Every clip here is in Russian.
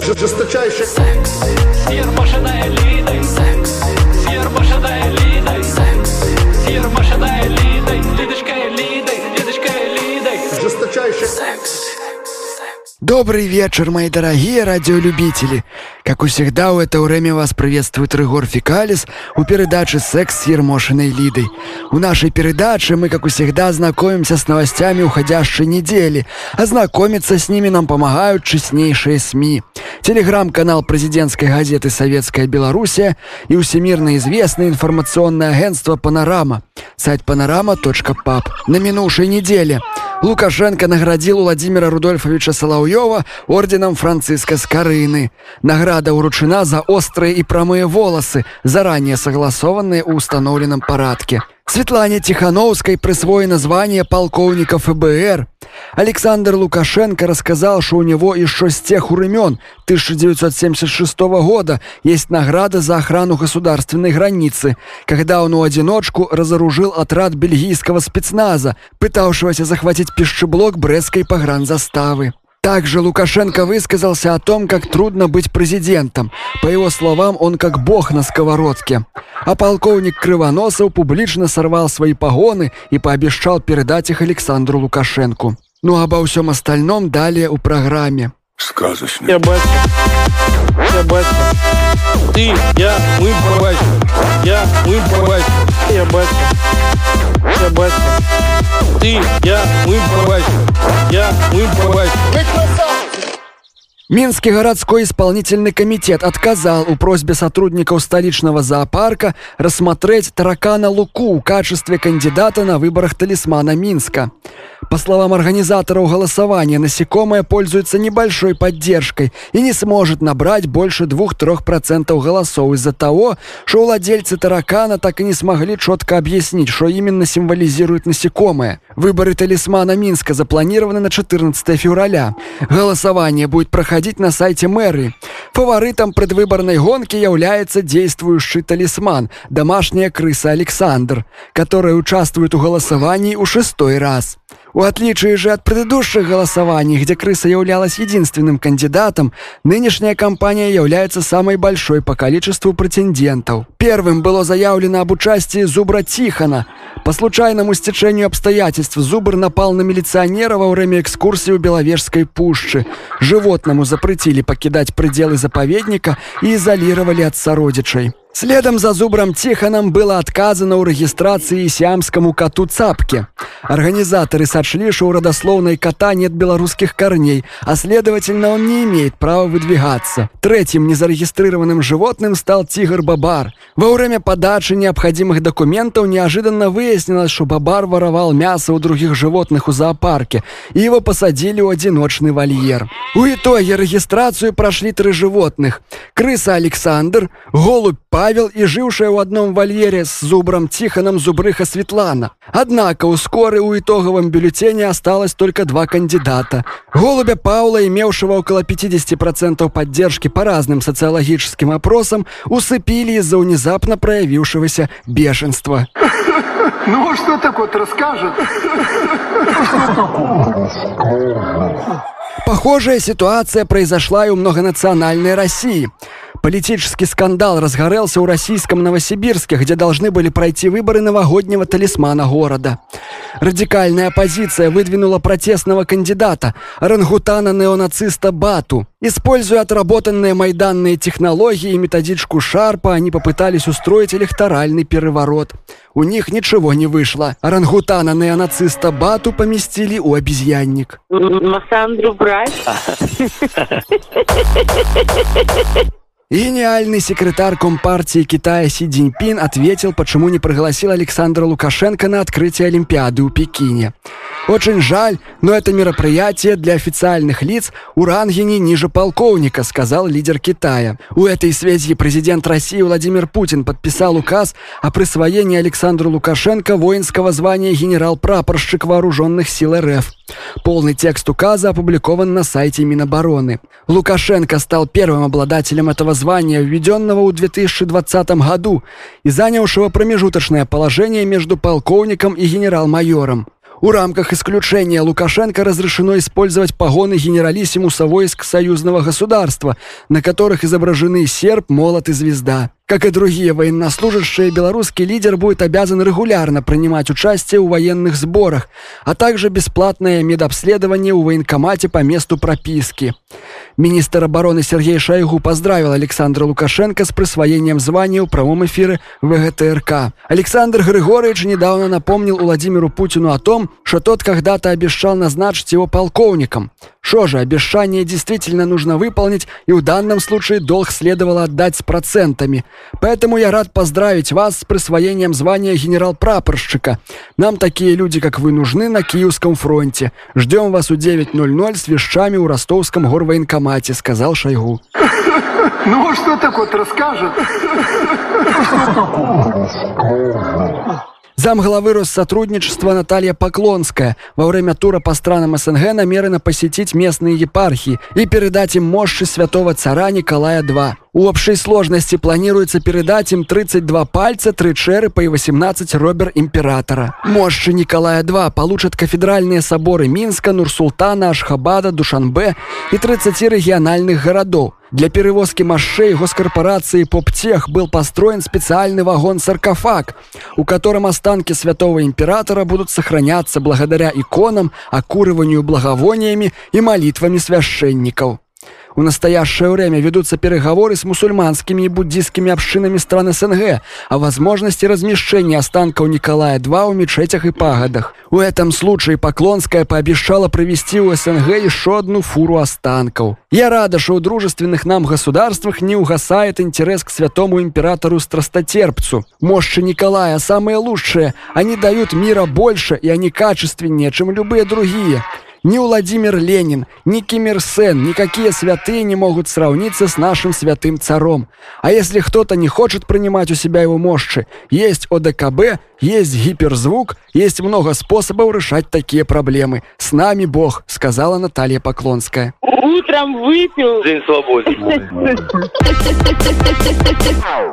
Жесточайший. Секс. Сьербашена элитой Секс. Сьербашена элитой Секс. Сьербашена элитой Лидочка элитой Лидочка элитой Жесточайший. Секс Добрый вечер, мои дорогие радиолюбители! Как и всегда, у это время вас приветствует Рыгор Фикалис у передачи «Секс с Ермошиной Лидой». У нашей передачи мы, как и всегда, знакомимся с новостями уходящей недели. А знакомиться с ними нам помогают честнейшие СМИ. Телеграм-канал президентской газеты «Советская Белоруссия» и всемирно известное информационное агентство «Панорама». Сайт panorama.pub. На минувшей неделе Лукашенко наградил Владимира Рудольфовича Соловьева орденом Франциска Скорыны. Награда уручена за острые и промые волосы, заранее согласованные у установленном парадке. Светлане Тихановской присвоено звание полковника ФБР. Александр Лукашенко рассказал, что у него еще с тех времен 1976 года есть награда за охрану государственной границы, когда он у одиночку разоружил отряд бельгийского спецназа, пытавшегося захватить пищеблок Брестской погранзаставы. Также Лукашенко высказался о том, как трудно быть президентом. По его словам, он как бог на сковородке. А полковник Крывоносов публично сорвал свои погоны и пообещал передать их Александру Лукашенку. Ну а обо всем остальном далее у программе. Сказочный. Я батя. Я батя. Ты, я, мы, батя. Я, мы, батя. Я батя. Я батя. Ты, я, мы, батя. Я, мы, батя. Минский городской исполнительный комитет отказал у просьбе сотрудников столичного зоопарка рассмотреть таракана Луку в качестве кандидата на выборах талисмана Минска. По словам организаторов голосования, насекомое пользуется небольшой поддержкой и не сможет набрать больше 2-3% голосов из-за того, что владельцы таракана так и не смогли четко объяснить, что именно символизирует насекомое. Выборы талисмана Минска запланированы на 14 февраля. Голосование будет проходить на сайте мэрии. Фаворитом предвыборной гонки является действующий талисман – домашняя крыса Александр, которая участвует в голосовании у шестой раз. В отличие же от предыдущих голосований, где крыса являлась единственным кандидатом, нынешняя кампания является самой большой по количеству претендентов. Первым было заявлено об участии Зубра Тихона. По случайному стечению обстоятельств Зубр напал на милиционера во время экскурсии у Беловежской пущи. Животному запретили покидать пределы заповедника и изолировали от сородичей. Следом за Зубром Тихоном было отказано у регистрации сиамскому коту Цапке. Организаторы сочли, что у родословной кота нет белорусских корней, а следовательно он не имеет права выдвигаться. Третьим незарегистрированным животным стал тигр Бабар. Во время подачи необходимых документов неожиданно выяснилось, что Бабар воровал мясо у других животных у зоопарке, и его посадили у одиночный вольер. У итоге регистрацию прошли три животных. Крыса Александр, голубь Павел и жившая в одном вольере с зубром Тихоном зубрыха Светлана. Однако у скоры у итоговом бюллетене осталось только два кандидата. Голубя Паула, имевшего около 50% поддержки по разным социологическим опросам, усыпили из-за внезапно проявившегося бешенства. Ну, что такое расскажет? Похожая ситуация произошла и у многонациональной России. Политический скандал разгорелся у российском Новосибирске, где должны были пройти выборы новогоднего талисмана города. Радикальная оппозиция выдвинула протестного кандидата, орангутана-неонациста Бату. Используя отработанные майданные технологии и методичку Шарпа, они попытались устроить электоральный переворот. У них ничего не вышло. Орангутана-неонациста Бату поместили у обезьянник. Массандру брать? Гениальный секретарь Компартии Китая Си Цзиньпин ответил, почему не пригласил Александра Лукашенко на открытие Олимпиады у Пекине. Очень жаль, но это мероприятие для официальных лиц у рангини ниже полковника, сказал лидер Китая. У этой связи президент России Владимир Путин подписал указ о присвоении Александру Лукашенко воинского звания генерал-прапорщик вооруженных сил РФ. Полный текст указа опубликован на сайте Минобороны. Лукашенко стал первым обладателем этого звания, введенного в 2020 году и занявшего промежуточное положение между полковником и генерал-майором. У рамках исключения Лукашенко разрешено использовать погоны генералиссимуса войск союзного государства, на которых изображены серп, молот и звезда. Как и другие военнослужащие, белорусский лидер будет обязан регулярно принимать участие в военных сборах, а также бесплатное медобследование у военкомате по месту прописки. Министр обороны Сергей Шойгу поздравил Александра Лукашенко с присвоением звания в прямом эфире ВГТРК. Александр Григорьевич недавно напомнил Владимиру Путину о том, что тот когда-то обещал назначить его полковником. Что же, обещание действительно нужно выполнить, и в данном случае долг следовало отдать с процентами. Поэтому я рад поздравить вас с присвоением звания генерал-прапорщика. Нам такие люди, как вы, нужны на Киевском фронте. Ждем вас у 9.00 с вещами у ростовском горвоенкомате, сказал Шойгу. Ну, что такое расскажет? Замглавы Россотрудничества Наталья Поклонская во время тура по странам СНГ намерена посетить местные епархии и передать им мощи святого цара Николая II. У общей сложности планируется передать им 32 пальца, 3 черепа и 18 робер императора. Мощи Николая II получат кафедральные соборы Минска, Нур-Султана, Ашхабада, Душанбе и 30 региональных городов. Для перевозки мощей госкорпорации «Поптех» был построен специальный вагон-саркофаг, у котором останки святого императора будут сохраняться благодаря иконам, окуриванию благовониями и молитвами священников. В настоящее время ведутся переговоры с мусульманскими и буддийскими общинами стран СНГ о возможности размещения останков Николая II в мечетях и пагодах. В этом случае Поклонская пообещала провести у СНГ еще одну фуру останков. Я рада, что у дружественных нам государствах не угасает интерес к святому императору Страстотерпцу. Мощи Николая самые лучшие. Они дают мира больше, и они качественнее, чем любые другие. Ни Владимир Ленин, ни Ким Ир Сен, никакие святые не могут сравниться с нашим святым царом. А если кто-то не хочет принимать у себя его мощи, есть ОДКБ, есть гиперзвук, есть много способов решать такие проблемы. С нами Бог, сказала Наталья Поклонская. Утром выпил. День свободы.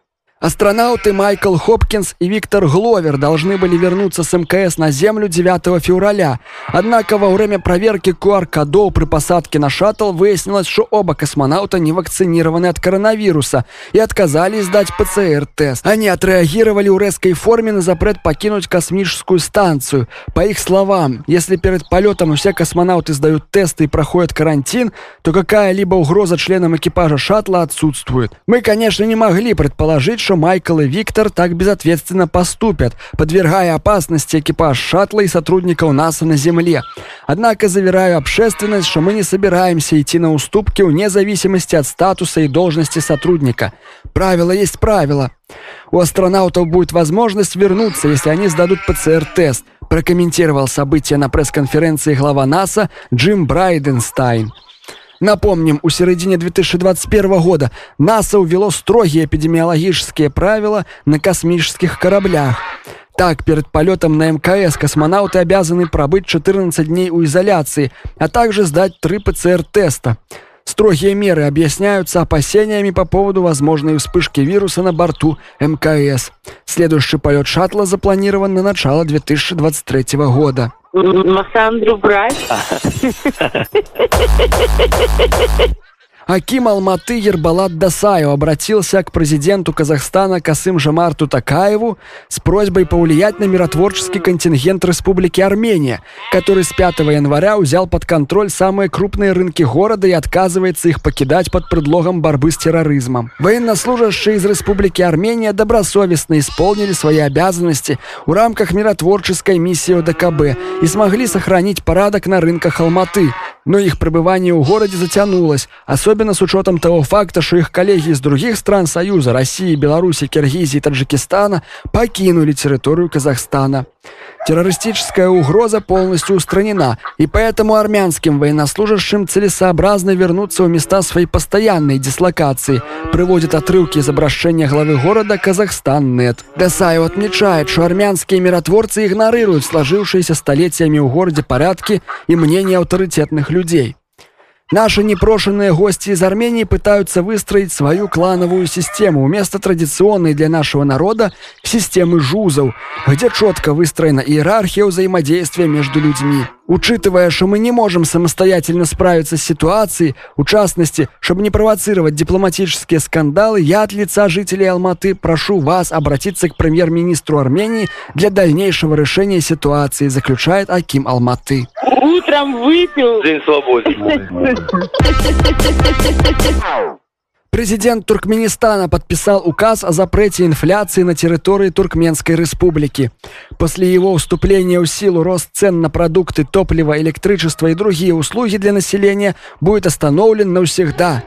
Астронауты Майкл Хопкинс и Виктор Гловер должны были вернуться с МКС на Землю 9 февраля. Однако во время проверки QR-кодов при посадке на шаттл выяснилось, что оба космонавта не вакцинированы от коронавируса и отказались сдать ПЦР-тест. Они отреагировали в резкой форме на запрет покинуть космическую станцию. По их словам, если перед полетом все космонавты сдают тесты и проходят карантин, то какая-либо угроза членам экипажа шаттла отсутствует. Мы, конечно, не могли предположить, что Майкл и Виктор так безответственно поступят, подвергая опасности экипаж шаттла и сотрудников НАСА на Земле. Однако заверяю общественность, что мы не собираемся идти на уступки вне зависимости от статуса и должности сотрудника. Правило есть правило. У астронавтов будет возможность вернуться, если они сдадут ПЦР-тест, прокомментировал события на пресс-конференции глава НАСА Джим Брайденстайн. Напомним, у середине 2021 года НАСА ввело строгие эпидемиологические правила на космических кораблях. Так, перед полетом на МКС космонавты обязаны пробыть 14 дней у изоляции, а также сдать 3 ПЦР-теста. Строгие меры объясняются опасениями по поводу возможной вспышки вируса на борту МКС. Следующий полет шаттла запланирован на начало 2023 года. Массандру брать. Аким Алматы Ербалат Дасаев обратился к президенту Казахстана Касым Жамарту Такаеву с просьбой повлиять на миротворческий контингент Республики Армения, который с 5 января взял под контроль самые крупные рынки города и отказывается их покидать под предлогом борьбы с терроризмом. Военнослужащие из Республики Армения добросовестно исполнили свои обязанности в рамках миротворческой миссии ОДКБ и смогли сохранить порядок на рынках Алматы, но их пребывание в городе затянулось, особенно с учетом того факта, что их коллеги из других стран Союза, России, Беларуси, Киргизии и Таджикистана покинули территорию Казахстана. Террористическая угроза полностью устранена, и поэтому армянским военнослужащим целесообразно вернуться в места своей постоянной дислокации, приводит отрывки из обращения главы города Казахстан.нет. Десаев отмечает, что армянские миротворцы игнорируют сложившиеся столетиями в городе порядки и мнения авторитетных людей. Наши непрошенные гости из Армении пытаются выстроить свою клановую систему вместо традиционной для нашего народа системы жузов, где четко выстроена иерархия взаимодействия между людьми. Учитывая, что мы не можем самостоятельно справиться с ситуацией, в частности, чтобы не провоцировать дипломатические скандалы, я от лица жителей Алматы прошу вас обратиться к премьер-министру Армении для дальнейшего решения ситуации, заключает Аким Алматы. Утром выпил. День свободен. Президент Туркменистана подписал указ о запрете инфляции на территории Туркменской республики. После его уступления в силу рост цен на продукты, топливо, электричество и другие услуги для населения будет остановлен навсегда.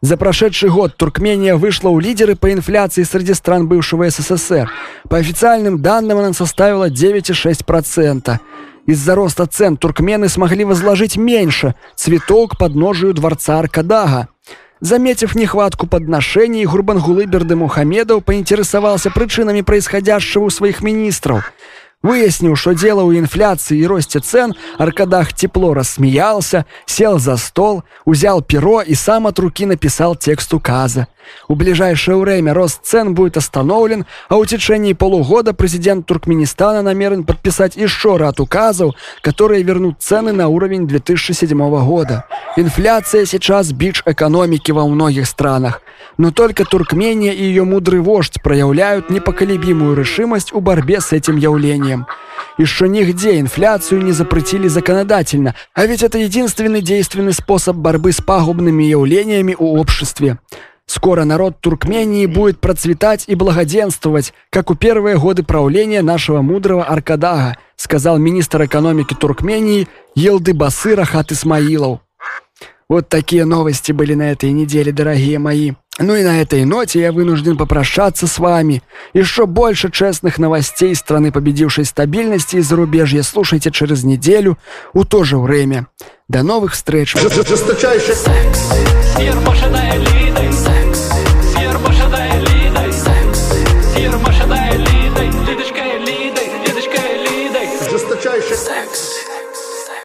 За прошедший год Туркмения вышла у лидеры по инфляции среди стран бывшего СССР. По официальным данным она составила 9,6%. Из-за роста цен туркмены смогли возложить меньше цветок под подножию дворца Аркадага. Заметив нехватку подношений, Гурбангулы Бердымухамедов поинтересовался причинами происходящего у своих министров. Выяснил, что дело у инфляции и росте цен, Аркадах тепло рассмеялся, сел за стол, взял перо и сам от руки написал текст указа. У ближайшее время рост цен будет остановлен, а в течение полугода президент Туркменистана намерен подписать еще ряд указов, которые вернут цены на уровень 2007 года. Инфляция сейчас бич экономики во многих странах, но только Туркмения и ее мудрый вождь проявляют непоколебимую решимость в борьбе с этим явлением. Еще нигде инфляцию не запретили законодательно, а ведь это единственный действенный способ борьбы с пагубными явлениями у обществе. Скоро народ Туркмении будет процветать и благоденствовать, как у первые годы правления нашего мудрого Аркадага, сказал министр экономики Туркмении Елдыбасы Рахат Исмаилов. Вот такие новости были на этой неделе, дорогие мои. Ну и на этой ноте я вынужден попрощаться с вами. Еще больше честных новостей страны победившей стабильности и зарубежья слушайте через неделю у то же время. До новых встреч. Жесточайший Сир машина элитой Секс